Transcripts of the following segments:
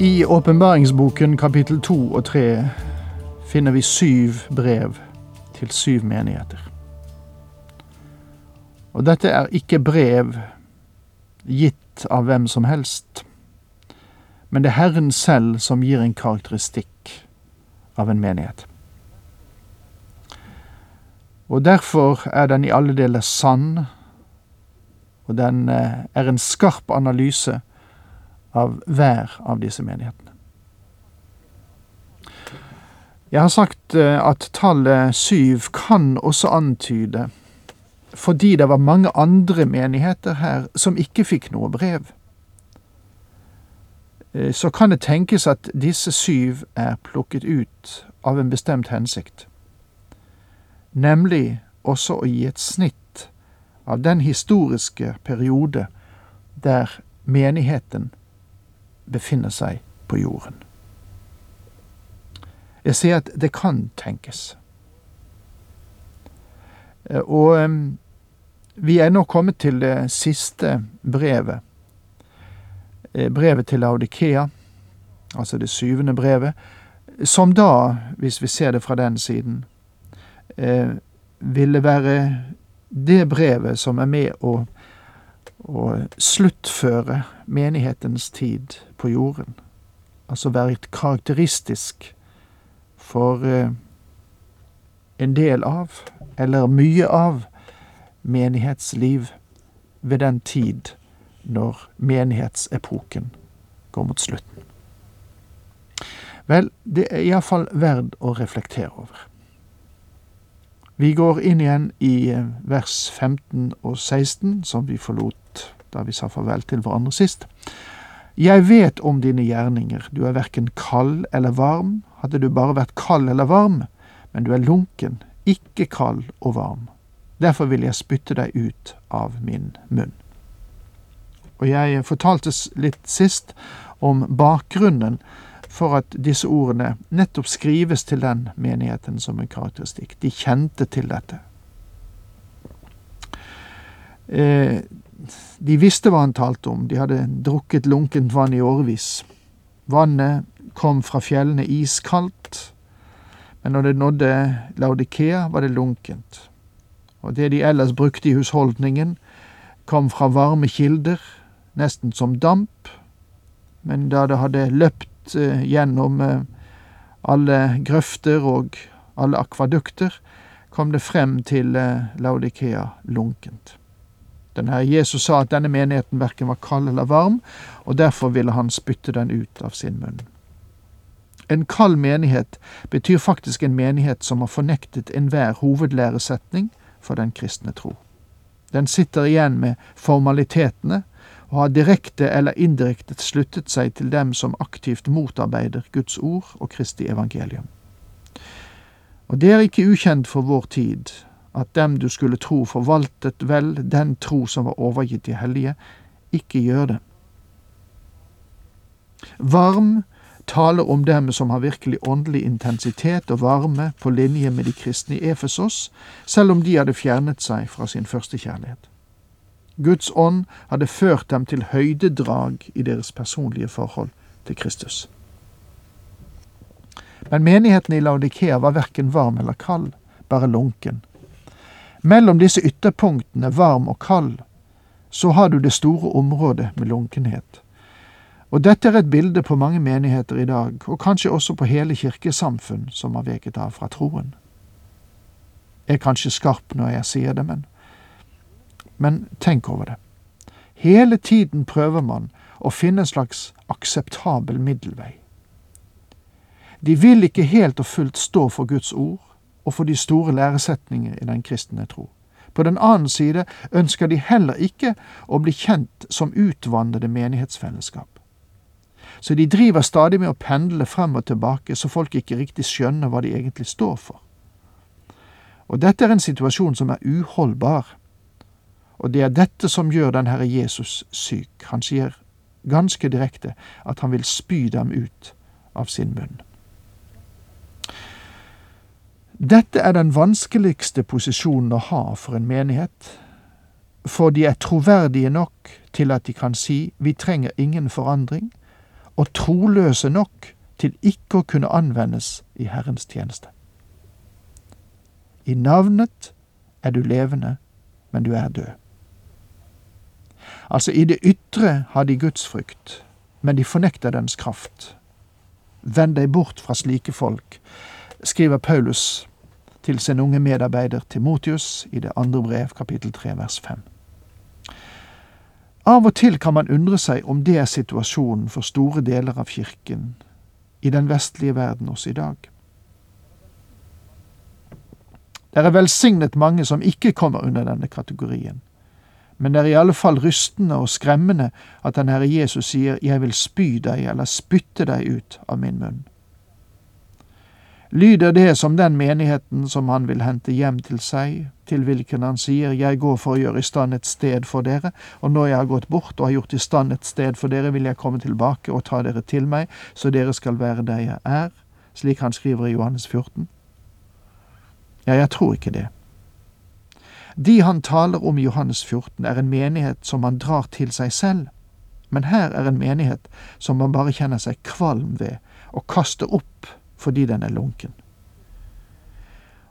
I åpenbaringsboken kapittel to og tre finner vi syv brev til syv menigheter. Og dette er ikke brev gitt av hvem som helst, men det er Herren selv som gir en karakteristikk av en menighet. Og derfor er den i alle deler sann, og den eh, er en skarp analyse av hver av disse menighetene. Jeg har sagt eh, at tallet syv kan også antyde fordi det var mange andre menigheter her som ikke fikk noe brev. Eh, så kan det tenkes at disse syv er plukket ut av en bestemt hensikt, nemlig også å gi et snitt av den historiske periode der menigheten befinner seg på jorden. Jeg sier at det kan tenkes. Eh, og vi er nå kommet til det siste brevet. Eh, brevet til Laudikea, altså det syvende brevet, som da, hvis vi ser det fra den siden, eh, ville være det brevet som er med å, å sluttføre menighetens tid på jorden. Altså være karakteristisk for eh, en del av, eller mye av, menighetsliv ved den tid når menighetsepoken går mot slutten. Vel, det er iallfall verd å reflektere over. Vi går inn igjen i eh, vers 15 og 16, som vi forlot da vi sa farvel til hverandre sist. Jeg vet om dine gjerninger, du er verken kald eller varm. Hadde du bare vært kald eller varm, men du er lunken, ikke kald og varm. Derfor vil jeg spytte deg ut av min munn. Og jeg fortalte litt sist om bakgrunnen for at disse ordene nettopp skrives til den menigheten som en karakteristikk. De kjente til dette. Eh, de visste hva han talte om, de hadde drukket lunkent vann i årevis. Vannet kom fra fjellene iskaldt, men når det nådde Laudikea, var det lunkent. Og det de ellers brukte i husholdningen, kom fra varme kilder, nesten som damp, men da det hadde løpt eh, gjennom eh, alle grøfter og alle akvadukter, kom det frem til eh, Laudikea lunkent. Den her Jesus sa at denne menigheten verken var kald eller varm, og derfor ville han spytte den ut av sin munn. En kald menighet betyr faktisk en menighet som har fornektet enhver hovedlæresetning for den kristne tro. Den sitter igjen med formalitetene og har direkte eller indirekte sluttet seg til dem som aktivt motarbeider Guds ord og Kristi evangelium. Og det er ikke ukjent for vår tid at dem du skulle tro forvaltet vel den tro som var overgitt de hellige, ikke gjør det. Varm taler om dem som har virkelig åndelig intensitet og varme på linje med de kristne i Efesos, selv om de hadde fjernet seg fra sin første kjærlighet. Guds ånd hadde ført dem til høydedrag i deres personlige forhold til Kristus. Men menigheten i Laudikea var verken varm eller kald, bare lunken, mellom disse ytterpunktene, varm og kald, så har du det store området med lunkenhet. Og dette er et bilde på mange menigheter i dag, og kanskje også på hele kirkesamfunn som har veket av fra troen. Jeg er kanskje skarp når jeg sier det, men, men tenk over det. Hele tiden prøver man å finne en slags akseptabel middelvei. De vil ikke helt og fullt stå for Guds ord, og for de store læresetninger i den kristne tro. På den annen side ønsker de heller ikke å bli kjent som utvandrede menighetsfellesskap. Så de driver stadig med å pendle frem og tilbake, så folk ikke riktig skjønner hva de egentlig står for. Og dette er en situasjon som er uholdbar. Og det er dette som gjør den Herre Jesus syk. Han sier ganske direkte at han vil spy dem ut av sin munn. Dette er den vanskeligste posisjonen å ha for en menighet, for de er troverdige nok til at de kan si vi trenger ingen forandring, og troløse nok til ikke å kunne anvendes i Herrens tjeneste. I navnet er du levende, men du er død. Altså, i det ytre har de gudsfrykt, men de fornekter dens kraft. Vend deg bort fra slike folk, skriver Paulus til sin unge medarbeider Timotius i det andre brev, kapittel 3, vers 5. Av og til kan man undre seg om det er situasjonen for store deler av kirken i den vestlige verden også i dag. Det er velsignet mange som ikke kommer under denne kategorien, men det er i alle fall rystende og skremmende at den Herre Jesus sier 'Jeg vil spy deg' eller 'spytte deg ut av min munn' lyder det som den menigheten som han vil hente hjem til seg, til hvilken han sier, Jeg går for å gjøre i stand et sted for dere, og når jeg har gått bort og har gjort i stand et sted for dere, vil jeg komme tilbake og ta dere til meg, så dere skal være der jeg er, slik han skriver i Johannes 14. Ja, jeg tror ikke det. De han taler om i Johannes 14, er en menighet som han drar til seg selv, men her er en menighet som man bare kjenner seg kvalm ved og kaster opp fordi den er lunken.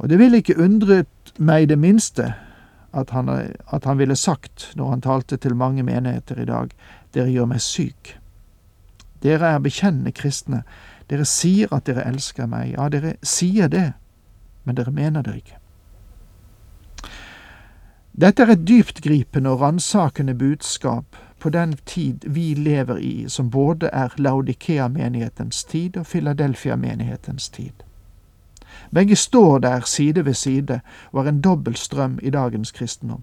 Og det ville ikke undret meg det minste at han, at han ville sagt, når han talte til mange menigheter i dag, dere gjør meg syk. Dere er bekjennende kristne, dere sier at dere elsker meg, ja, dere sier det, men dere mener det ikke. Dette er et dyptgripende og ransakende budskap på den tid vi lever i, som både er Laudikea-menighetens tid og Philadelphia-menighetens tid. Begge står der side ved side og er en dobbel strøm i dagens kristendom.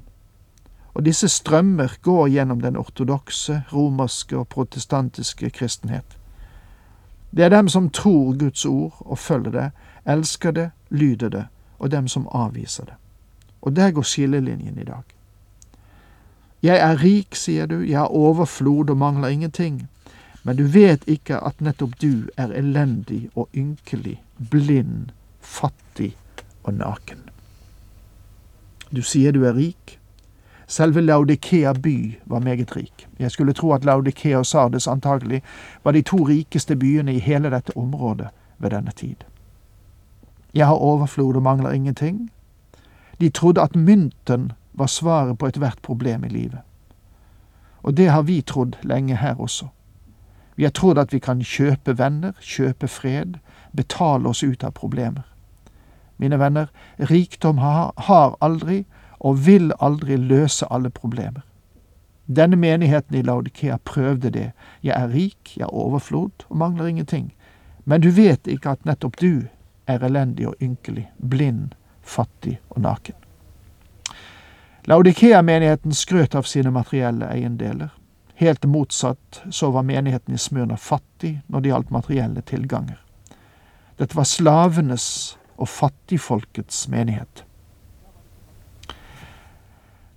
Og disse strømmer går gjennom den ortodokse, romerske og protestantiske kristenhet. Det er dem som tror Guds ord og følger det, elsker det, lyder det, og dem som avviser det. Og der går skillelinjen i dag. Jeg er rik, sier du, jeg har overflod og mangler ingenting. Men du vet ikke at nettopp du er elendig og ynkelig, blind, fattig og naken. Du sier du er rik. Selve Laudikea by var meget rik. Jeg skulle tro at Laudikea og Sardes antagelig var de to rikeste byene i hele dette området ved denne tid. Jeg har overflod og mangler ingenting. De trodde at mynten var svaret på ethvert problem i livet. Og det har vi trodd lenge her også. Vi har trodd at vi kan kjøpe venner, kjøpe fred, betale oss ut av problemer. Mine venner, rikdom har aldri og vil aldri løse alle problemer. Denne menigheten i Laudikea prøvde det. Jeg er rik, jeg har overflod og mangler ingenting. Men du vet ikke at nettopp du er elendig og ynkelig, blind, fattig og naken. Laudikea-menigheten skrøt av sine materielle eiendeler. Helt motsatt så var menigheten i Smyrna fattig når det gjaldt materielle tilganger. Dette var slavenes og fattigfolkets menighet.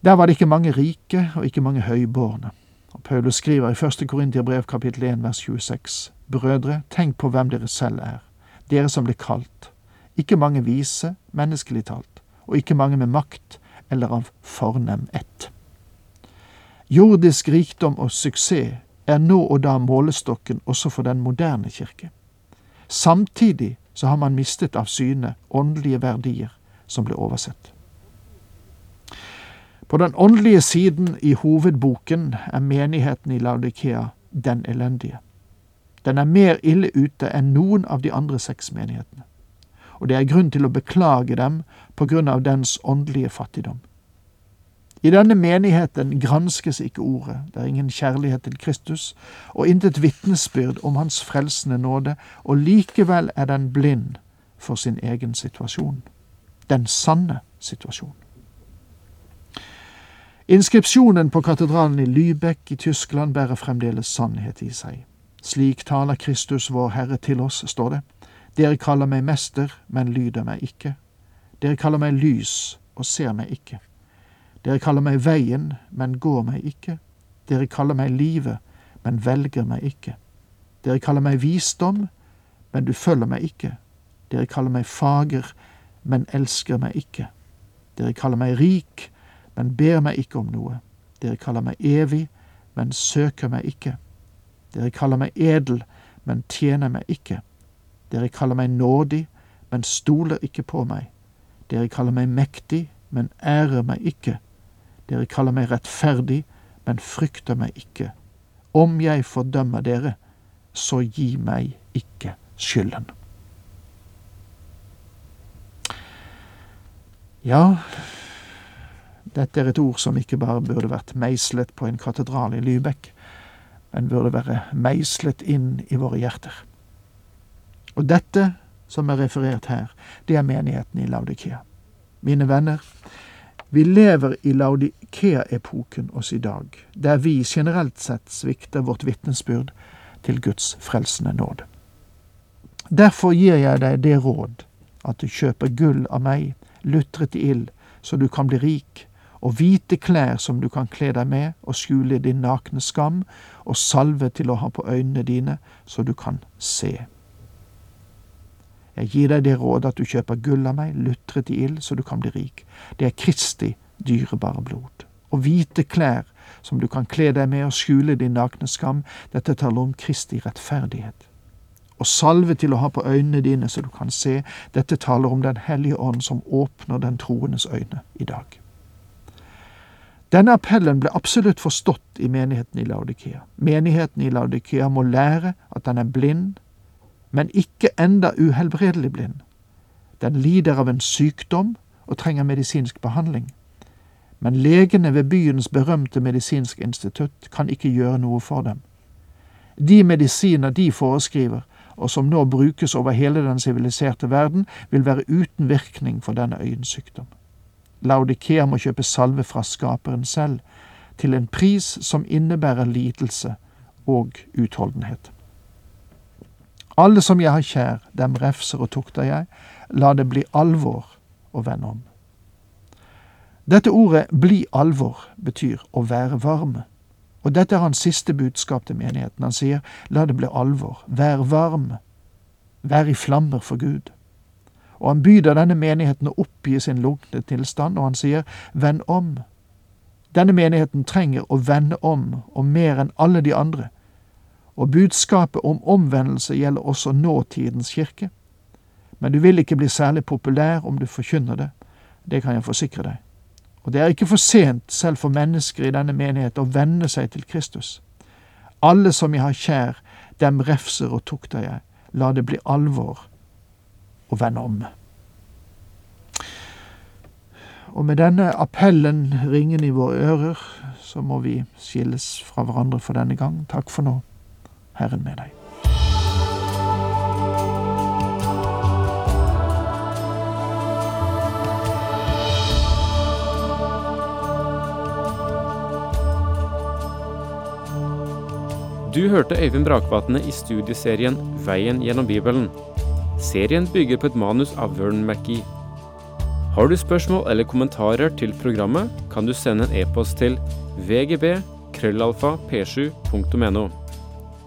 Der var det ikke mange rike og ikke mange høybårne. Og Paulus skriver i 1. Korintiabrev kapittel 1 vers 26.: Brødre, tenk på hvem dere selv er, dere som ble kalt. Ikke mange vise, menneskelig talt, og ikke mange med makt, eller av fornem ett. Jordisk rikdom og suksess er nå og da målestokken også for den moderne kirke. Samtidig så har man mistet av syne åndelige verdier som ble oversett. På den åndelige siden i hovedboken er menigheten i Laudikea den elendige. Den er mer ille ute enn noen av de andre seks menighetene og det er grunn til å beklage dem på grunn av dens åndelige fattigdom. I denne menigheten granskes ikke ordet, det er ingen kjærlighet til Kristus, og intet vitnesbyrd om Hans frelsende nåde, og likevel er den blind for sin egen situasjon. Den sanne situasjon. Inskripsjonen på katedralen i Lübeck i Tyskland bærer fremdeles sannhet i seg. Slik taler Kristus vår Herre til oss, står det. Dere kaller meg mester, men lyder meg ikke. Dere kaller meg lys og ser meg ikke. Dere kaller meg veien, men går meg ikke. Dere kaller meg livet, men velger meg ikke. Dere kaller meg visdom, men du følger meg ikke. Dere kaller meg fager, men elsker meg ikke. Dere kaller meg rik, men ber meg ikke om noe. Dere kaller meg evig, men søker meg ikke. Dere kaller meg edel, men tjener meg ikke. Dere kaller meg nådig, men stoler ikke på meg. Dere kaller meg mektig, men ærer meg ikke. Dere kaller meg rettferdig, men frykter meg ikke. Om jeg fordømmer dere, så gi meg ikke skylden. Ja, dette er et ord som ikke bare burde vært meislet på en katedral i Lybekk, men burde være meislet inn i våre hjerter. Og dette som er referert her, det er menigheten i Laudikea. Mine venner, vi lever i Laudikea-epoken oss i dag, der vi generelt sett svikter vårt vitnesbyrd til Guds frelsende nåde. Derfor gir jeg deg det råd at du kjøper gull av meg, lutret i ild, så du kan bli rik, og hvite klær som du kan kle deg med og skjule din nakne skam, og salve til å ha på øynene dine, så du kan se. Jeg gir deg det råd at du kjøper gull av meg, lutret i ild, så du kan bli rik. Det er Kristi dyrebare blod. Og hvite klær som du kan kle deg med og skjule din nakne skam, dette taler om Kristi rettferdighet. Og salve til å ha på øynene dine så du kan se, dette taler om Den hellige ånd som åpner den troendes øyne i dag. Denne appellen ble absolutt forstått i menigheten i Laudikea. Menigheten i Laudikea må lære at den er blind, men ikke enda uhelbredelig blind. Den lider av en sykdom og trenger medisinsk behandling. Men legene ved byens berømte medisinsk institutt kan ikke gjøre noe for dem. De medisiner de foreskriver, og som nå brukes over hele den siviliserte verden, vil være uten virkning for denne øyensykdom. Laudikea må kjøpe salve fra skaperen selv, til en pris som innebærer lidelse og utholdenhet. Alle som jeg har kjær, dem refser og tukter jeg, la det bli alvor å vende om. Dette ordet bli alvor betyr å være varme, og dette er hans siste budskap til menigheten. Han sier la det bli alvor, vær varm, vær i flammer for Gud og han byr denne menigheten å oppgi sin lunkne tilstand, og han sier vend om. Denne menigheten trenger å vende om, og mer enn alle de andre. Og budskapet om omvendelse gjelder også nåtidens kirke. Men du vil ikke bli særlig populær om du forkynner det, det kan jeg forsikre deg. Og det er ikke for sent, selv for mennesker i denne menighet, å vende seg til Kristus. Alle som jeg har kjær, dem refser og tukter jeg. La det bli alvor å vende om. Og med denne appellen ringen i våre ører, så må vi skilles fra hverandre for denne gang. Takk for nå. Herren med deg. Du hørte Øyvind Brakvatne i studieserien Veien gjennom Bibelen. Serien bygger på et manus av Vern McGee. Har du spørsmål eller kommentarer til programmet, kan du sende en e-post til vgb krøllalfa p7.no.